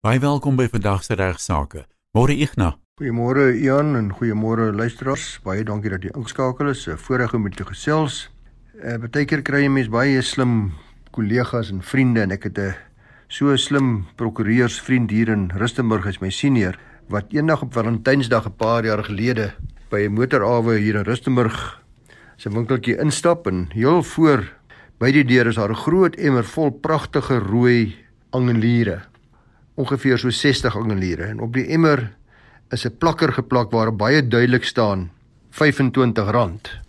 Baie welkom by vandag se regsaake. Môre Ignas. Goeiemôre Ian en goeiemôre luisteraars. Baie dankie dat jy ingeskakel is. 'n Voorreg om jou gesels. Uh, Partykeer kry jy mens baie slim kollegas en vriende en ek het 'n so slim prokureursvriend hier in Rustenburg as my senior wat eendag op Valentynsdag 'n paar jaar gelede by 'n motorawe hier in Rustenburg sy winkeltjie instap en heel voor by die deur is daar 'n groot emmer vol pragtige rooi angeliere ongeveer so 60 angeliere en op die emmer is 'n plakker geplak waar baie duidelik staan R25.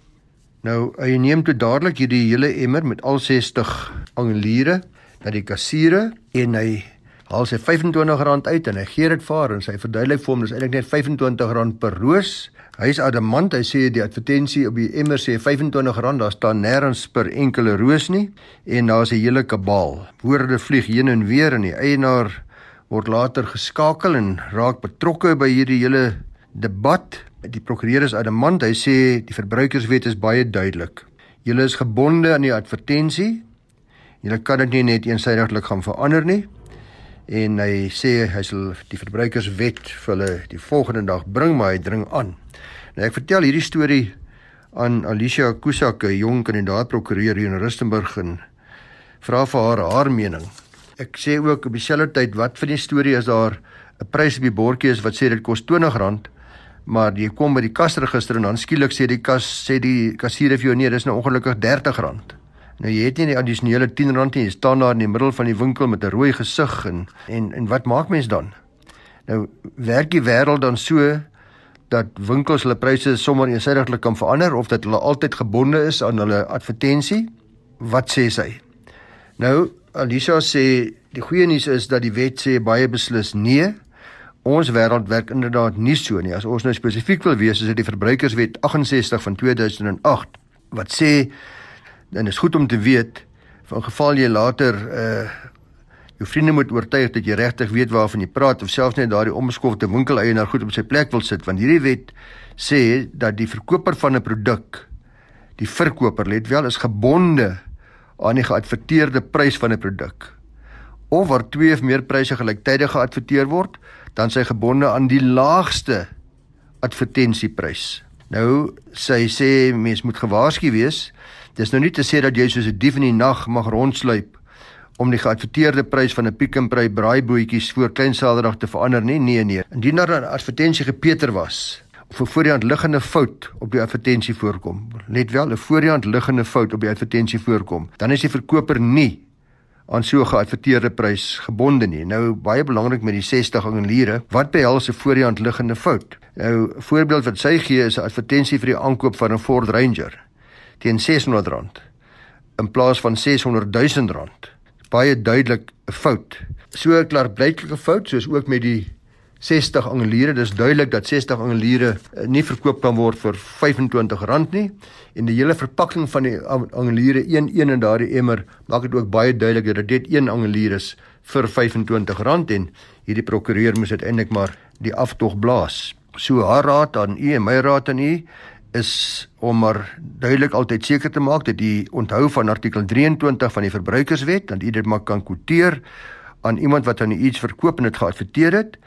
Nou, hy neem toe dadelik hierdie hele emmer met al 60 angeliere na die kassiere en hy haal sy R25 uit en hy gee dit vir haar en sy verduidelik vir hom dis eintlik net R25 per roos. Hy's adamant, hy sê die advertensie op die emmer sê R25, daar staan nêrens per enkele roos nie en daar's 'n hele kabaal. Woorde vlieg heen en weer en die eienaar word later geskakel en raak betrokke by hierdie hele debat. Die prokureur is adamant. Hy sê die verbruikerswet is baie duidelik. Julle is gebonde aan die advertensie. Julle kan dit nie net eensydiglik gaan verander nie. En hy sê hy sal die verbruikerswet vir hulle die volgende dag bring, maar hy dring aan. Nou ek vertel hierdie storie aan Alicia Kusak, 'n jong kandidaat prokureur hier in Rustenburg en vra vir haar haar mening ek sê ook op dieselfde tyd wat van die storie is daar 'n prys op die bordjie is wat sê dit kos R20 maar jy kom by die kasregister en dan skielik sê die kas sê die kassier vir jou nee dis nou ongelukkig R30 nou jy het nie die addisionele R10 nie jy staan daar in die middel van die winkel met 'n rooi gesig en en en wat maak mens dan? Nou werk die wêreld dan so dat winkels hulle pryse sommer eensydiglik kan verander of dat hulle altyd gebonde is aan hulle advertensie wat sê sy? Nou Alisa sê die goeie nuus is dat die wet sê baie beslis nee. Ons wêreld werk inderdaad nie so nie. As ons nou spesifiek wil wees, is dit die Verbruikerswet 68 van 2008 wat sê en is goed om te weet van geval jy later uh jou vriende moet oortuig dat jy regtig weet waarvan jy praat of selfs net daardie omskofte winkeleienaar goed op sy plek wil sit want hierdie wet sê dat die verkoper van 'n produk die verkoper let wel is gebonde aan die geadverteerde prys van 'n produk. Of waar twee of meer pryse gelyktydig geadverteer word, dan sy gebonde aan die laagste advertensieprys. Nou sy sê mens moet gewaarsku wees. Dis nou nie te sê dat jy soos 'n dief in die nag mag rondsluip om die geadverteerde prys van 'n Pick n Pay braaibootjies voor Kleinsaterdag te verander nie. Nee nee. Indien daar 'n advertensie gepeter was, 'n voor die hand liggende fout op die advertensie voorkom. Let wel, 'n voor die hand liggende fout op die advertensie voorkom, dan is die verkoper nie aan so 'n geadverteerde prys gebonde nie. Nou baie belangrik met die 60 angeliere, wat behels 'n voor die hand liggende fout? Nou 'n voorbeeld wat sy gee is 'n advertensie vir die aankoop van 'n Ford Ranger teen R600 in plaas van R600 000. Baie duidelik 'n fout. So 'n klaarblyklike fout soos ook met die 60 angeliere. Dis duidelik dat 60 angeliere eh, nie verkoop kan word vir R25 nie. En die hele verpakking van die angeliere een een in daardie emmer maak dit ook baie duidelik dat dit een angelier is vir R25 en hierdie prokureur moes uiteindelik maar die aftog blaas. So haar raad aan u en my raad aan u is om maar duidelik altyd seker te maak dat u onthou van artikel 23 van die verbruikerswet dat u dit maar kan kwoteer aan iemand wat aan u iets verkoop en dit geadverteer het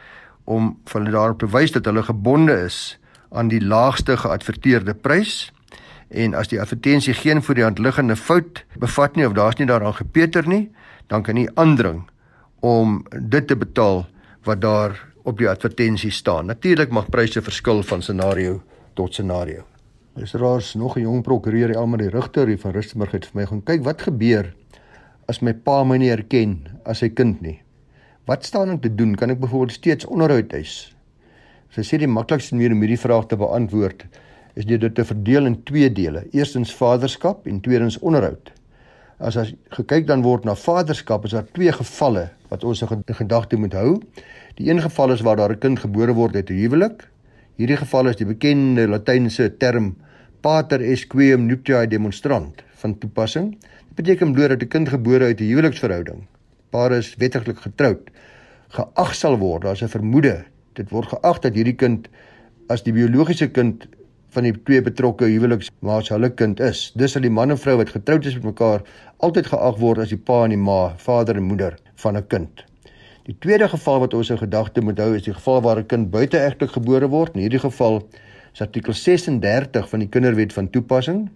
om vir hulle daarop te wys dat hulle gebonde is aan die laagste geadverteerde prys en as die advertensie geen voor die hand liggende fout bevat nie of daar's nie daaraan gepeter nie, dan kan jy aandring om dit te betaal wat daar op die advertensie staan. Natuurlik mag pryse verskil van scenario tot scenario. Dis raars nog 'n jong prokureur, Elmarie Rigter hier van Rustenburg het vir my gaan kyk wat gebeur as my pa my nie herken as sy kind nie. Wat staan om te doen? Kan ek byvoorbeeld steeds onderhoud eis? Sy sê die maklikste manier om hierdie vraag te beantwoord is deur dit te verdeel in twee dele. Eerstens vaderskap en tweedens onderhoud. As as gekyk dan word na vaderskap, is daar twee gevalle wat ons in gedagte moet hou. Die een geval is waar daar 'n kind gebore word uit 'n huwelik. Hierdie geval is die bekende latynse term pater est quem nuptiae demonstrant van toepassing. Dit beteken bloot dat 'n kind gebore uit 'n huweliksverhouding pare is wettiglik getroud geag sal word daar's 'n vermoede dit word geag dat hierdie kind as die biologiese kind van die twee betrokke huweliksmaats hulle kind is dis sal die man en vrou wat getroud is met mekaar altyd geag word as die pa en die ma vader en moeder van 'n kind Die tweede geval wat ons in gedagte moet hou is die geval waar 'n kind buiteegtelik gebore word. In hierdie geval is artikel 36 van die Kinderwet van toepassing.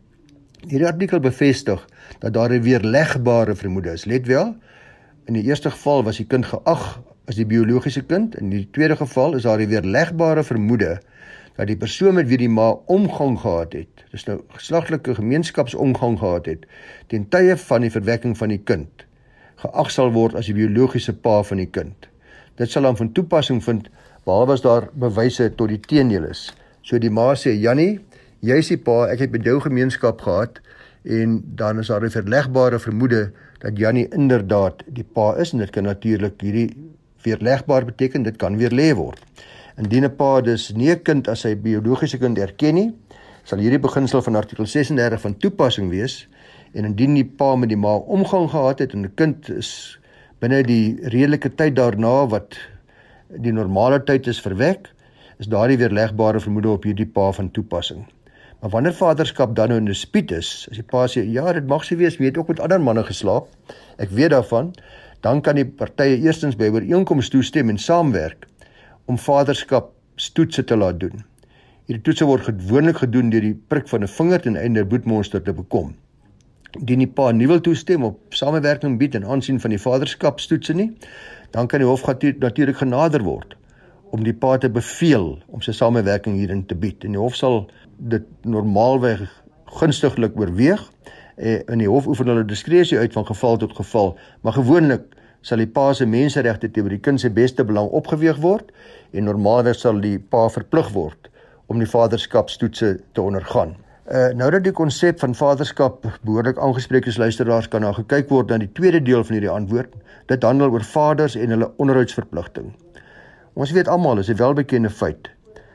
Hierdie artikel bevestig dat daar 'n weerlegbare vermoede is. Let wel, in die eerste geval was die kind geag as die biologiese kind, in die tweede geval is daar 'n weerlegbare vermoede dat die persoon met wie die ma omgang gehad het, dis nou geslaglike gemeenskapsomgang gehad het, ten tye van die verwekking van die kind geag sal word as die biologiese pa van die kind. Dit sal dan van toepassing vind behalwe as daar bewyse tot die teendeel is. So die ma sê Jannie, jy's die pa, ek het met jou gemeenskap gehad en dan is daar 'n verlegbare vermoede dat Jannie inderdaad die pa is en dit kan natuurlik hierdie weerlegbaar beteken dit kan weer lê word. Indien 'n pa dus nie 'n kind as sy biologiese kind erken nie, sal hierdie beginsel van artikel 36 van toepassing wees en indien die pa met die ma omgang gehad het en 'n kind is binne die redelike tyd daarna wat die normale tyd is verwek, is daardie weerlegbare vermoede op hierdie pa van toepassing. Maar wanneer vaderskap dan nou in dispuut is, as die pa sê ja, dit mag se wees, weet ook met ander manne geslaap, ek weet daarvan, dan kan die partye eerstens by ooreenkoms toestem en saamwerk om vaderskap toetse te laat doen. Hierdie toetse word gewoonlik gedoen deur die prik van 'n vinger ten einde bloedmonster te bekom. Dien die pa nie wil toestem op samewerking bied en aansien van die vaderskapstoetse nie, dan kan die hof natuurlik genader word om die pa te beveel om sy samewerking hierin te bied. En die hof sal dit normaalweg gunstiglik oorweeg en in die hof oefen hulle diskresie uit van geval tot geval maar gewoonlik sal die pa se menseregte teenoor die kind se beste belang opgeweeg word en normaalweg sal die pa verplig word om die vaderskapstoetse te ondergaan Uh nou dat die konsep van vaderskap behoorlik aangespreek is, luisteraars kan daar gekyk word na die tweede deel van hierdie antwoord. Dit handel oor vaders en hulle onderhoudsverpligting. Ons weet almal, is 'n welbekende feit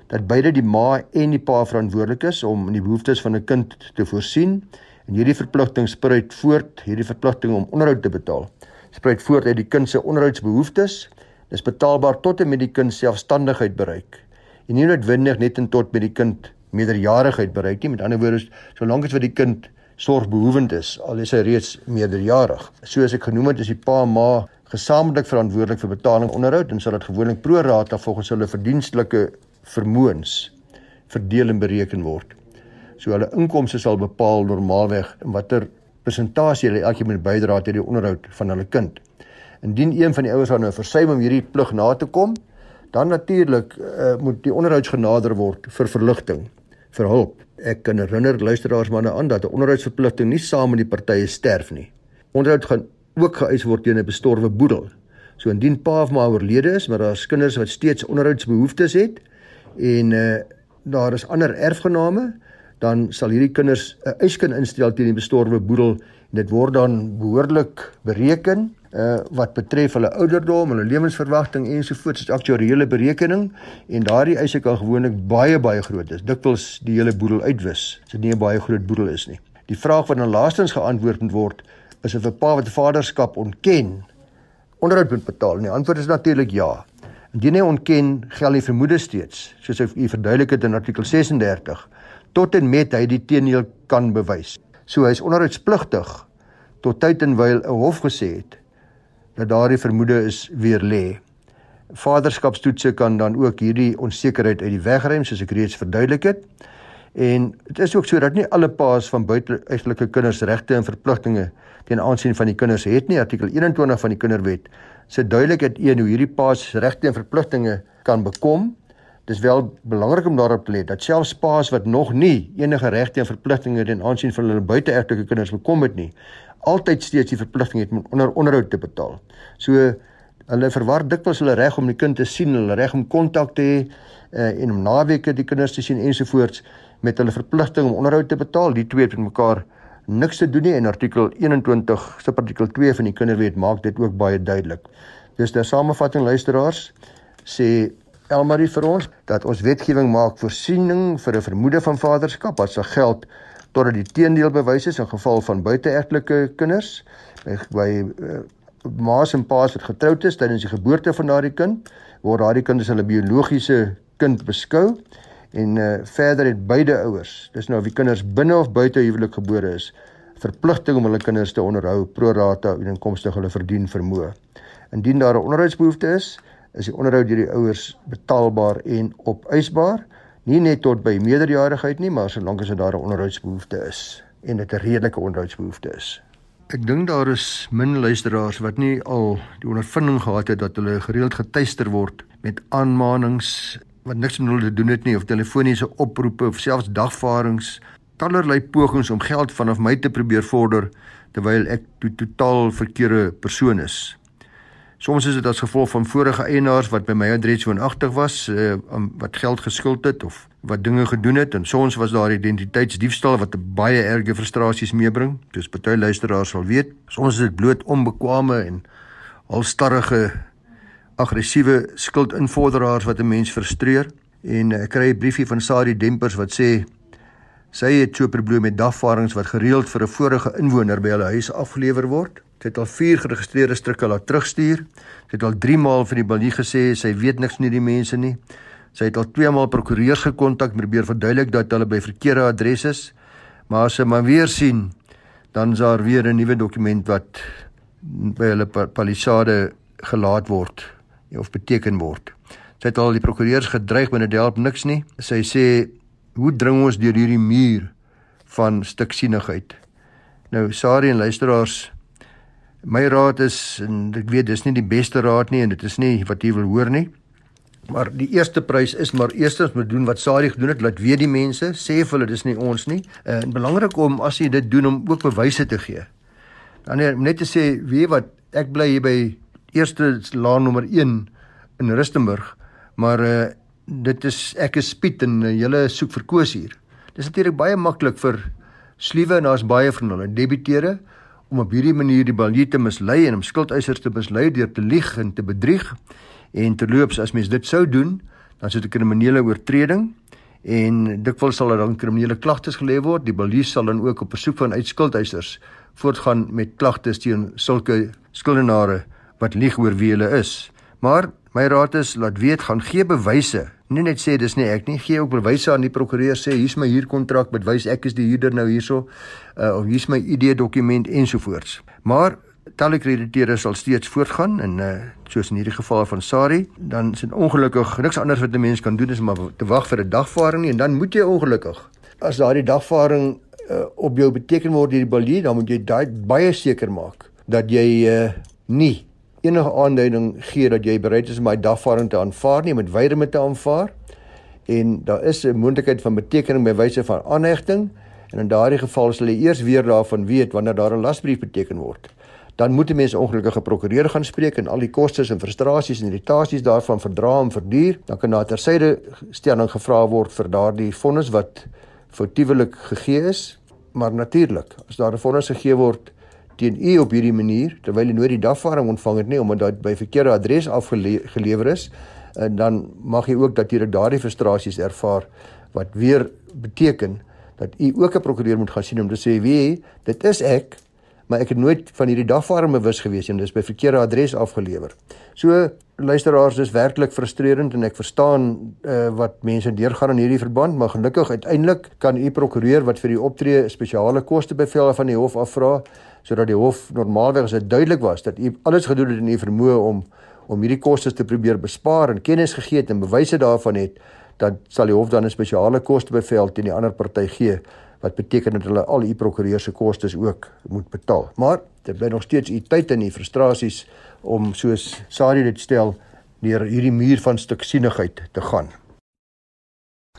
dat beide die ma en die pa verantwoordelik is om die behoeftes van 'n kind te voorsien en hierdie verpligting spruit voort, hierdie verpligting om onderhoud te betaal. Spruit voort uit die kind se onderhoudsbehoeftes. Dis betaalbaar tot en met die kind selfstandigheid bereik. En nie noodwendig net en tot met die kind meerderjarigheid bereik nie. Met ander woorde, solank as wat die kind sorgbehoevend is, al is hy reeds meerderjarig. Soos ek genoem het, is die pa en ma gesamentlik verantwoordelik vir betaling onderhoud en sal dit gewoonlik pro rata volgens hulle verdienstelike vermoëns verdeel en bereken word. So hulle inkomste sal bepaal normaalweg in watter persentasie hulle elkeen moet bydra tot die onderhoud van hulle kind. Indien een van die ouers dan nou versuim om hierdie plig na te kom, dan natuurlik uh, moet die onderhoudsgenader word vir verligting vir hulp. Ek kan herinner luisteraars manne aan dat 'n onderhoudsverpligting nie saam met die partye sterf nie. Onderhoud gaan ook geëis word teen 'n bestorwe boedel. So indien pa of ma oorlede is, maar daar's kinders wat steeds onderhoudsbehoeftes het en uh daar is ander erfgename, dan sal hierdie kinders 'n eis kan instel teen die bestorwe boedel en dit word dan behoorlik bereken uh wat betref hulle ouderdom, hulle lewensverwagting ensovoorts, is aktuariële berekening en daardie eise kan gewoonlik baie baie groot is. Dikwels die hele boedel uitwis. Dit nie 'n baie groot boedel is nie. Die vraag wat dan laastens geantwoord moet word is of 'n pa wat vaderskap ontken onderhoud moet betaal. En die antwoord is natuurlik ja. Indien hy ontken, geld die vermoede steeds, soos hy verduidelik het in artikel 36, tot en met hy die teenoor kan bewys. So hy is onderhoudspligtig tot tyd en wyl 'n hof gesê het dat daardie vermoede is weer lê. Vaderskapstoetse kan dan ook hierdie onsekerheid uit die weg ruim soos ek reeds verduidelik het. En dit is ook so dat nie alle paas van buiteegtelike kinders regte en verpligtinge teen aansien van die kinders het nie. Artikel 21 van die Kinderwet sê duidelik dat een hoe hierdie paas regte en verpligtinge kan bekom. Dis wel belangrik om daarop te let dat selfs paas wat nog nie enige regte en verpligtinge teen aansien van hulle buiteegtelike kinders bekom het nie, altyd steeds die verpligting het om onder onderhoud te betaal. So hulle verwar dikwels hulle reg om die kind te sien, hulle reg om kontak te hê uh, en om naweke die kinders te sien ensovoorts met hulle verpligting om onderhoud te betaal. Die twee het met mekaar niks te doen nie en artikel 21 subartikel 2 van die Kinderwet maak dit ook baie duidelik. Dus ter samevatting luisteraars sê Elmarie vir ons dat ons wetgewing maak voorsiening vir 'n vermoede van vaderskap as se geld totdat die teendeel bewys is in geval van buiteegtelike kinders by, by uh, ma's en pa's wat getroud is tydens die geboorte van daardie kind word daardie kind as hulle biologiese kind beskou en uh, verder het beide ouers dis nou of die kinders binne of buite huwelik gebore is verpligting om hulle kinders te onderhou pro rata en inkomste hulle verdien vermoë Indien daar 'n onderhoudsbehoefte is, is die onderhoud deur die ouers betaalbaar en opeisbaar, nie net tot by meerderjarigheid nie, maar solank as daar 'n onderhoudsbehoefte is en dit 'n redelike onderhoudsbehoefte is. Ek dink daar is min luisteraars wat nie al die ondervinding gehad het dat hulle gereeld getuister word met aanmanings wat niks met hulle te doen het nie of telefoniese oproepe of selfs dagvaardings, tallerlei pogings om geld vanaf my te probeer vorder terwyl ek to totaal verkeerde persoon is. Soms is dit as gevolg van vorige eienaars wat by my adres woonagtig was, uh, wat geld geskuld het of wat dinge gedoen het en soms was daar identiteitsdiefstal wat baie erge frustrasies meebring. Dis party luisteraars sal weet. Soms is dit bloot onbekwame en alstarrige aggressiewe skuldinvorderaars wat 'n mens frustreer. En ek kry 'n briefie van Sadie Dempers wat sê sy het so 'n probleem met dagvaardings wat gereeld vir 'n vorige inwoner by hulle huis afgelewer word. Sy het al 4 geregistreerde stukke laat terugstuur. Sy het al 3 maal vir die balie gesê sy weet niks van hierdie mense nie. Sy het al 2 maal prokureurs gekontak om probeer verduidelik dat hulle by verkeerde adresse is. Maar as sy maar weer sien, dan is daar weer 'n nuwe dokument wat by hulle palisade gelaat word of beteken word. Sy het al die prokureurs gedreig met 'n help niks nie. Sy sê, "Hoe dring ons deur hierdie muur van stiksinigheid?" Nou, Sari en luisteraars, My raad is en ek weet dis nie die beste raad nie en dit is nie wat jy wil hoor nie. Maar die eerste prys is maar eerstens moet doen wat Sari gedoen het, laat weet die mense, sê vir hulle dis nie ons nie. En belangrik om as jy dit doen om ook bewyse te gee. Dan net te sê wie wat ek bly hier by eerste laan nommer 1 in Rustenburg, maar uh dit is ek is Piet en uh, julle soek vir Koos hier. Dis natuurlik baie maklik vir sliewe en daar's baie van hulle debiteure om op hierdie manier die balie te mislei en om skuldeisers te mislei deur te lieg en te bedrieg. En terloops, as mens dit sou doen, dan sou dit 'n kriminele oortreding en dikwels sal daar dan kriminele klagtes gelê word. Die balie sal dan ook op besoek van uitskuldeisers voortgaan met klagtes teen sulke skuldenare wat lieg oor wie hulle is. Maar my raad is laat weet gaan gee bewyse. Nie net sê dis nie ek nie gee ook bewyse aan die prokureur sê hier's my huurkontrak met wys ek is die huurder nou hierso uh, of hier's my ID dokument ensovoorts. Maar telekrediteure sal steeds voortgaan en uh, soos in hierdie geval van Sari dan is dit ongelukkig niks anders wat 'n mens kan doen is om te wag vir 'n dagvaarding nie. En dan moet jy ongelukkig as daardie dagvaarding uh, op jou beteken word deur die balie dan moet jy daai baie seker maak dat jy uh, nie enige aanduiding gee dat jy bereid is om my dagvaarding te aanvaar nie, met weier om te aanvaar. En daar is 'n moontlikheid van betekening by wyse van aanhegting en in daardie geval sal jy eers weer daarvan weet wanneer daar 'n lasbrief beteken word. Dan moet die mens ongelukkige prokureur gaan spreek en al die kostes en frustrasies en irritasies daarvan verdra en verduur. Dan kan daar tersyde stelling gevra word vir daardie vonnis wat foutiewelik gegee is. Maar natuurlik, as daar 'n vonnis gegee word teen u op hierdie manier terwyl jy nooit die dagvaarding ontvang het nie omdat dit by verkeerde adres afgelewer is en dan mag jy ook natuurlik daardie frustrasies ervaar wat weer beteken dat u ook 'n prokureur moet gaan sien om te sê wie dit is ek maar ek het nooit van hierdie dagvaarding bewus gewees en dit is by verkeerde adres afgelewer. So luisteraars dis werklik frustrerend en ek verstaan uh, wat mense deurgaan in hierdie verband maar gelukkig uiteindelik kan u prokureur wat vir u optree spesiale koste bevel van die hof afvra sodat die hof normaalweg as dit duidelik was dat u alles gedoen het in u vermoë om om hierdie kostes te probeer bespaar en kennis gegee het en bewyse daarvan het, dan sal die hof dan 'n spesiale kostebevel teen die ander party gee wat beteken dat hulle al u prokureur se kostes ook moet betaal. Maar dit bly nog steeds u tyd en u frustrasies om soos Sari dit stel deur hierdie muur van stuksinigheid te gaan.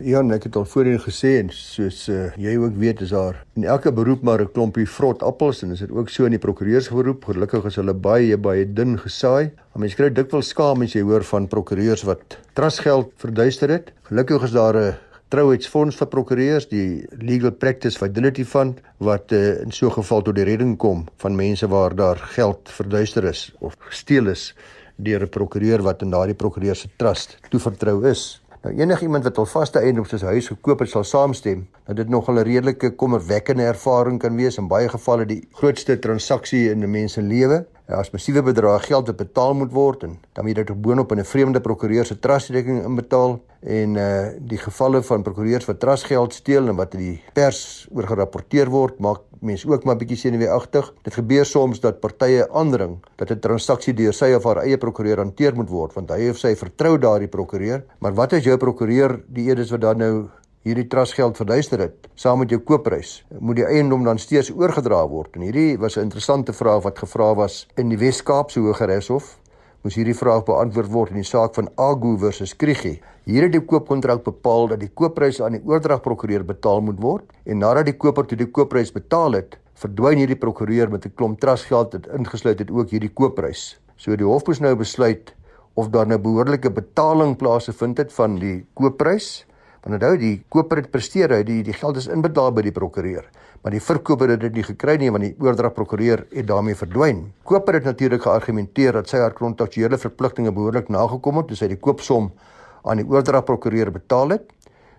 Ja, ek het al voorheen gesê en soos uh, jy ook weet is daar in elke beroep maar 'n klompie vrot appels en is dit ook so in die prokureursberoep. Gelukkig is hulle baie baie dun gesaai. Maar mense kry dikwels skaam as jy hoor van prokureurs wat trustgeld verduister het. Gelukkig is daar 'n trouheidsfonds vir prokureurs, die Legal Practice Fidelity Fund wat uh, in so 'n geval tot die redding kom van mense waar daar geld verduister is of gesteel is deur 'n prokureur wat in daardie prokureur se trust toevertrou is. Nou enige iemand wat al vaste eiendom soos 'n huis gekoop het, sal saamstem dat dit nog 'n redelike kommerwekkende ervaring kan wees in baie gevalle die grootste transaksie in 'n mens se lewe. Ja, as massiewe bedrae geld wat betaal moet word en dan moet dit boonop in 'n vreemde prokureur se trustrekening inbetaal en uh die gevalle van prokureurs wat trustgeld steel en wat in die pers oor gerapporteer word, maak mense ook maar bietjie senuweeagtig. Dit gebeur soms dat partye aandring dat 'n transaksie deur sy of haar eie prokureur hanteer moet word want hy of sy vertrou daardie prokureur. Maar wat as jou prokureur die edes wat dan nou hierdie trustgeld verduister het saam met jou koopprys moet die eiendom dan steeds oorgedra word. En hierdie was 'n interessante vraag wat gevra was in die Wes-Kaapse Hooggeregshof moes hierdie vraag beantwoord word in die saak van Agu versus Krigi hier het die koopkontrak bepaal dat die koopprys aan die oordragprokureur betaal moet word en nadat die koper toe die koopprys betaal het verdwyn hierdie prokureur met 'n klomp trustgeld wat ingesluit het ook hierdie koopprys so die hof moes nou besluit of daar 'n behoorlike betaling plaasgevind het van die koopprys Want onthou die koper het presteer, hy die die geld is inbetaal by die prokureur, maar die verkoper het dit nie gekry nie want die oordragprokureur het daarmee verdwyn. Koper het natuurlik geargumenteer dat sy haar kontraktuele verpligtinge behoorlik nagekom het, toe sy die koopsom aan die oordragprokureur betaal het,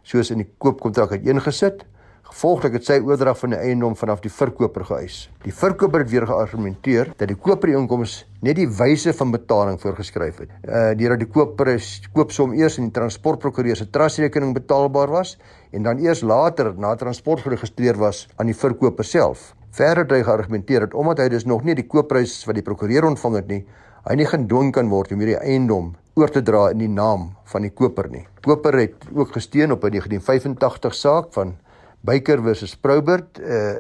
soos in die koopkontrak uiteengesit. Gevolglik het sy oordrag van die eiendom vanaf die verkoper geëis. Die verkoper het weer geargumenteer dat die koper die inkomste net die wyse van betaling voorgeskryf het. Uh deurdat die koper is koopsom eers in die transportprokureur se trustrekening betaalbaar was en dan eers later na transport geregistreer was aan die verkoper self. Verder het hy geargumenteer dat omdat hy dus nog nie die koopprys wat die prokureur ontvang het nie, hy nie gedwing kan word om hierdie eiendom oor te dra in die naam van die koper nie. Koper het ook gesteun op 'n 1985 saak van Baker versus Proubert. Uh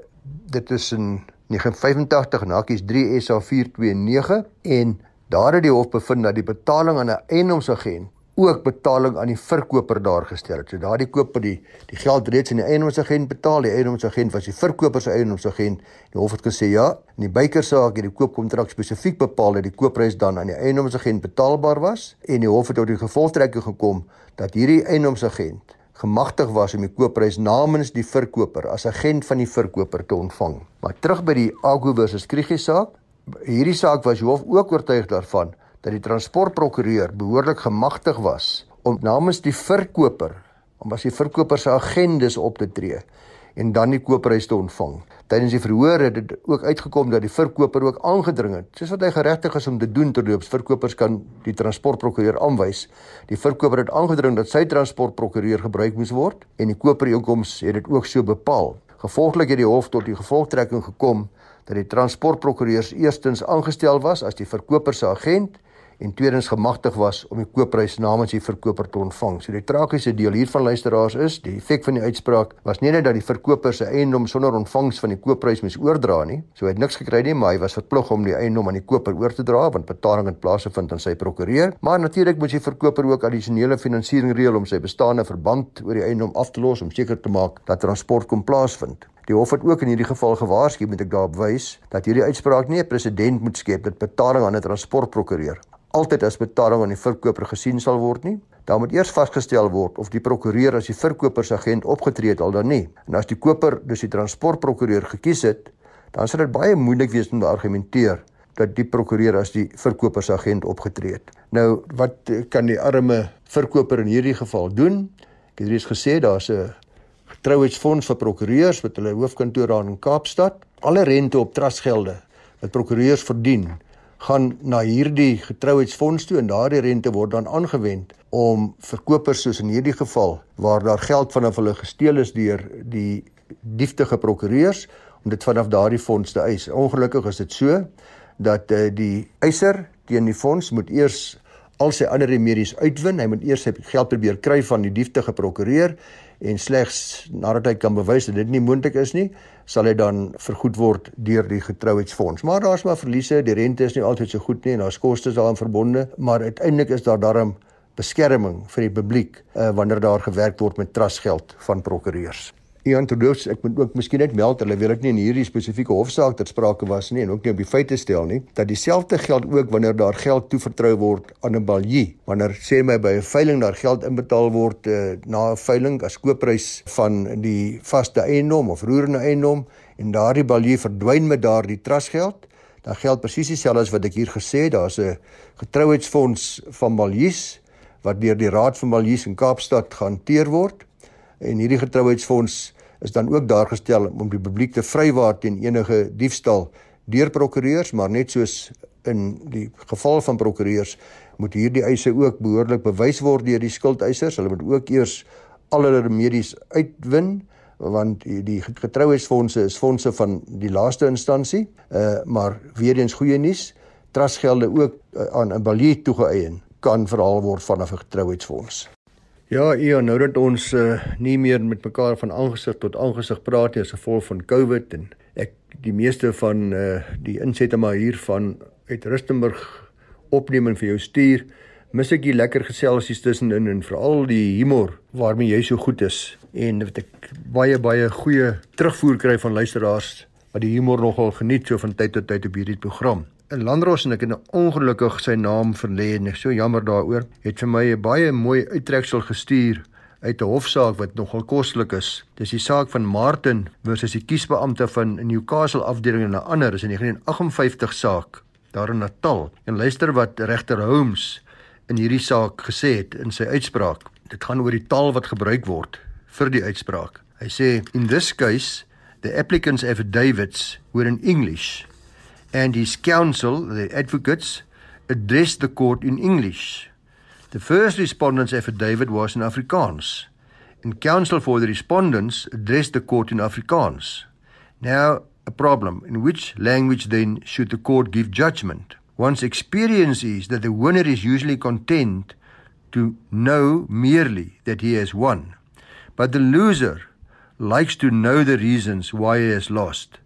dit is in 1985 en hakies 3 SA 429 en daar het die hof bevind dat die betaling aan 'n eiendomsagent ook betaling aan die verkoper daar gestel het. So daardie koper die die geld reeds aan die eiendomsagent betaal. Die eiendomsagent was die verkoper se eiendomsagent. Die hof het gesê ja, in die Baker saak het die koopkontrak spesifiek bepaal dat die koopprys dan aan die eiendomsagent betaalbaar was en die hof het tot die gevolgtrekking gekom dat hierdie eiendomsagent gemagtig was om die koopprys namens die verkoper as agent van die verkoper te ontvang. Maar terug by die Ago versus Kriegie saak, hierdie saak was hoof ook oortuig daarvan dat die transportprokureur behoorlik gemagtig was om namens die verkoper, om as die verkoper se agendes op te tree en dan die koopprys te ontvang. Tydens die verhoor het dit ook uitgekom dat die verkoper ook aangedring het, soos wat hy geregtig is om te doen terwyl verkopers kan die transportprokureur aanwys. Die verkoper het aangedring dat sy transportprokureur gebruik moes word en die koperoorkoms het dit ook so bepaal. Gevolglik het die hof tot die gevolgtrekking gekom dat die transportprokureurs eerstens aangestel was as die verkoper se agent en tweedens gemagtig was om die koopprys namens die verkoper te ontvang. So die tragiese deel hiervan luisteraars is, die effek van die uitspraak was nie net dat die verkoper se eiendom sonder ontvangs van die koopprys moes oordra nie. So hy het niks gekry nie, maar hy was verplig om die eiendom aan die koper oor te dra want betaling het plaasgevind aan sy prokureur. Maar natuurlik moet die verkoper ook addisionele finansiering reël om sy bestaande verband oor die eiendom af te los om seker te maak dat transport kom plaasvind. Die hof het ook in hierdie geval gewaarsku met ek daarop wys dat hierdie uitspraak nie 'n presedent moet skep dat betaling aan 'n transportprokureur altyd as betaling aan die verkoper gesien sal word nie. Daar moet eers vasgestel word of die prokureur as die verkoper se agent opgetree het al dan nie. En as die koper dus die transportprokureur gekies het, dan sal dit baie moeilik wees om te argumenteer dat die prokureur as die verkoper se agent opgetree het. Nou, wat kan die arme verkoper in hierdie geval doen? Ek het reeds gesê daar's 'n getrouheidsfonds vir prokureurs met hulle hoofkantoor daar in Kaapstad. Alle rente op trustgelde wat prokureurs verdien, gaan na hierdie getrouheidsfonds toe en daardie rente word dan aangewend om verkopers soos in hierdie geval waar daar geld vanaf hulle gesteel is deur die dieftige prokureurs om dit vanaf daardie fonds te eis. Ongelukkig is dit so dat uh, die eiser teen die fonds moet eers al sy ander remedies uitwin. Hy moet eers sy geld probeer kry van die dieftige prokureur en slegs nadat hy kan bewys dat dit nie moontlik is nie, sal hy dan vergoed word deur die getrouheidsfonds. Maar daar's maar verliese, die rente is nie altyd so goed nie en daar's kostes daaraan verbonde, maar uiteindelik is daar darm beskerming vir die publiek uh, wanneer daar gewerk word met trustgeld van prokureurs. Ian Todous, ek moet ook miskien net meld, hulle wil ek nie in hierdie spesifieke hofsaak ter sprake was nie en ook nie op die feite stel nie, dat dieselfde geld ook wanneer daar geld toevertrou word aan 'n baljie. Wanneer sê my by 'n veiling daar geld inbetaal word uh, na 'n veiling as koopprys van die vaste eiendom of roerende eiendom en daardie baljie verdwyn met daardie trustgeld, dan geld presies dieselfde as wat ek hier gesê het, daar's 'n getrouheidsfonds van baljies wat deur die Raad van Baljies in Kaapstad gehanteer word en hierdie getrouheidsfonds is dan ook daar gestel om die publiek te vrywaar teen enige diefstal deur prokureurs, maar net soos in die geval van prokureurs moet hierdie eise ook behoorlik bewys word deur die skuldeisers. Hulle moet ook eers al hulle remedies uitwin want die getrouheidsfondse is fondse van die laaste instansie. Uh maar weer eens goeie nuus, trustgelde ook uh, aan 'n balie toegeëien kan verhaal word vanaf 'n getrouheidsfonds. Ja, ja, nou dat ons uh, nie meer met mekaar van aangesig tot aangesig praat nie as gevolg van COVID en ek die meeste van uh, die insette maar hier van uit Rustenburg opneem en vir jou stuur, mis ek die lekker geselsies tussenin en veral die humor waarmee jy so goed is en wat ek baie baie goeie terugvoer kry van luisteraars wat die humor nogal geniet so van tyd tot tyd op hierdie program. En Landros en ek het nou ongelukkig sy naam verlê en ek so jammer daaroor. Het vir my 'n baie mooi uittreksel gestuur uit 'n hofsaak wat nogal koslik is. Dis die saak van Martin versus die kiesbeampte van Newcastle afdeling en 'n ander is in 1958 saak daar in Natal. En luister wat regter Holmes in hierdie saak gesê het in sy uitspraak. Dit gaan oor die taal wat gebruik word vir die uitspraak. Hy sê in this case the applicants affidavits were in English and his counsel the advocates addressed the court in English. The first respondent's affidavit was in Afrikaans and counsel for the respondents addressed the court in Afrikaans. Now a problem in which language then should the court give judgment? One's experience is that the winner is usually content to know merely that he has won. But the loser likes to know the reasons why he has lost.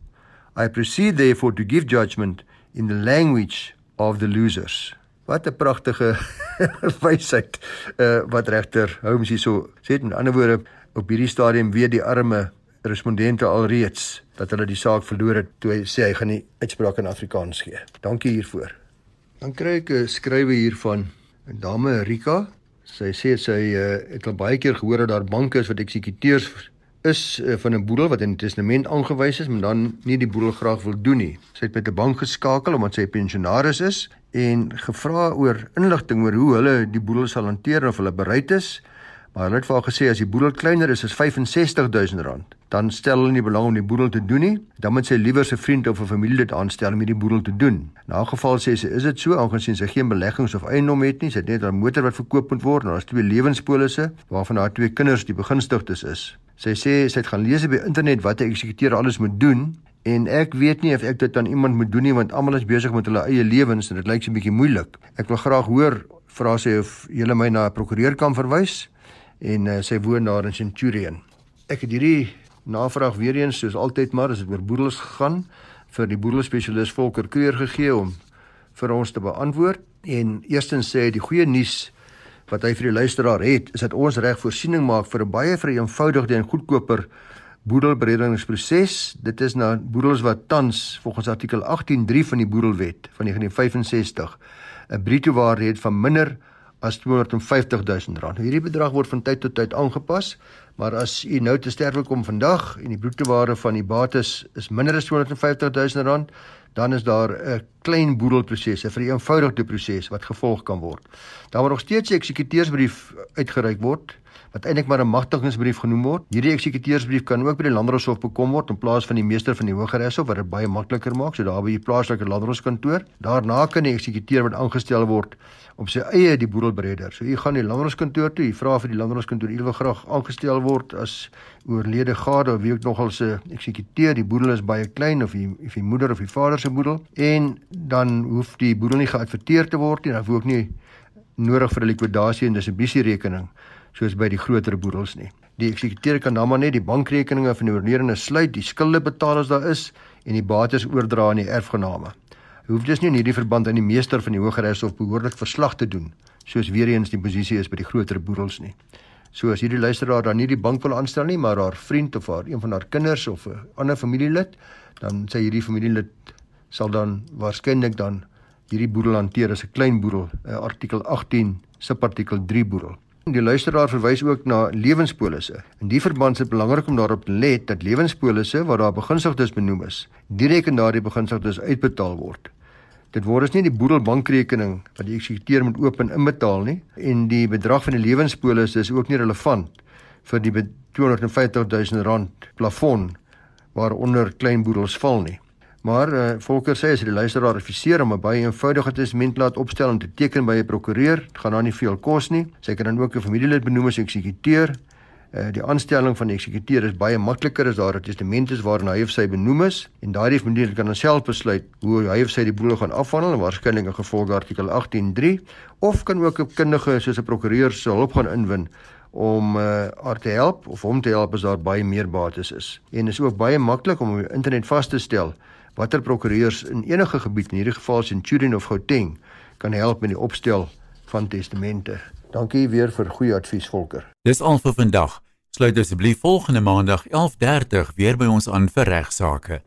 I proceed therefore to give judgment in the language of the losers. Wat 'n pragtige wysheid uh, wat regter Holmes hierso sê. In ander woorde, op hierdie stadium weet die arme respondente alreeds dat hulle die saak verloor het toe hy sê hy gaan nie uitspraak in Afrikaans gee. Dankie hiervoor. Dan kry ek 'n skrywe hier van dame Rika Sy sê sy uh, het al baie keer gehoor dat daar banke is wat eksekuteurs is uh, van 'n boedel wat in 'n testament aangewys is, maar dan nie die boedel graag wil doen nie. Sy het met 'n bank geskakel omdat sy 'n pensionaris is en gevra oor inligting oor hoe hulle die boedel sal hanteer of hulle bereid is. Maar hulle het vir haar gesê as die boedel kleiner is as R65000, dan stel hulle nie belang om die boedel te doen nie. Dan moet sy liewer sy vriend of 'n familielid aanstel om die boedel te doen. Na geval sê sy, is dit so aangesien sy geen beleggings of eiendom het nie, sy het net 'n motor wat verkoop moet word en daar's twee lewenspolisse waarvan haar twee kinders die begunstigdes is. Sy sê sy het gaan lees op die internet wat 'n eksekuteur alles moet doen en ek weet nie of ek dit aan iemand moet doen nie want almal is besig met hulle eie lewens en dit lyk so 'n bietjie moeilik. Ek wil graag hoor vra sy of jy my na 'n prokureur kan verwys en uh, sy woon daar in Centurion. Ek het hierdie navraag weer eens soos altyd maar as dit oor boedels gegaan vir die boedelspesialis Volker Kreur gegee om vir ons te beantwoord en eerstens sê die goeie nuus wat hy vir die luisteraar het is dat ons reg voorsiening maak vir 'n baie vereenvoudigde en goedkoper boedelberedigingsproses dit is na boedels wat tans volgens artikel 18.3 van die boedelwet van 1965 'n bruto waarde het van minder as 250 000 rand. Hierdie bedrag word van tyd tot tyd aangepas, maar as u nou te sterwe kom vandag en die brutowaarde van die bates is minder as 250 000 rand, dan is daar 'n klein boedelproses, 'n vereenvoudigde proses wat gevolg kan word. Daar word nog steeds 'n eksekuteursbrief uitgereik word wat eintlik maar 'n magtigingsbrief genoem word. Hierdie eksekuteursbrief kan ook by die landdroshof bekom word in plaas van die meester van die Hooggeregshof wat dit baie makliker maak, so daar by die plaaslike landdroskantoor. Daarna kan die eksekuteur wat aangestel word op sy eie die boedelbreder. So u gaan die landdroskantoor toe, u vra vir die landdroskantoor, u wil graag aangestel word as oorlede gade of wie ook nogal se eksekuteur. Die boedel is baie klein of die of die moeder of die vader se boedel en dan hoef die boedel nie geadverteer te word nie, dan hoef ook nie nodig vir 'n likwidasie en distribusie rekening soos by die groter boedels nie. Die eksekuteur kan dan maar net die bankrekeninge van die oorledene sluit, die skulde betaal as daar is en die bates oordra aan die erfgename. Hy hoef dus nie in hierdie verband aan die meester van die Hooggeregshof behoorlik verslag te doen soos weer eens die posisie is by die groter boedels nie. So as hierdie luisteraar dan nie die bank wil aanstel nie, maar haar vriend of haar een van haar kinders of 'n ander familielid, dan sê hierdie familielid sal dan waarskynlik dan hierdie boedel hanteer as 'n klein boedel, artikel 18 subartikel 3 boedel. Die luisteraar verwys ook na lewenspolisse. In die verband is dit belangrik om daarop te let dat lewenspolisse waar daar beginsigdes benoem is, direk aan daardie beginsigdes uitbetaal word. Dit word as nie die boedelbankrekening wat die eksekuteur moet oop en inbetaal nie en die bedrag van die lewenspolis is ook nie relevant vir die 250 000 rand plafon waaronder klein boedels val nie. Maar uh, Volker sê as die luisteraar adviseer om 'n baie eenvoudige testament laat opstel en te teken by 'n prokureur, gaan dan nie veel kos nie. Sy kan dan ook 'n familielid benoem as eksekuteur. Uh, die aanstelling van die eksekuteur is baie makliker as daar 'n testament is waarin hy of sy benoem is en daardie familielid kan dan self besluit hoe hy of sy die boedel gaan afhandel en waarskynlik in gevolg artikel 18.3 of kan ook 'n kundige soos 'n prokureur se hulp gaan inwin om uh, haar te help of hom te help as daar baie meer bates is. En is ook baie maklik om op internet vas te stel watter prokureurs in enige gebied in hierdie geval Centurion of Gauteng kan help met die opstel van testamente. Dankie weer vir goeie advies Volker. Dis al vir vandag. Sluit asseblief volgende maandag 11:30 weer by ons aan vir regsaake.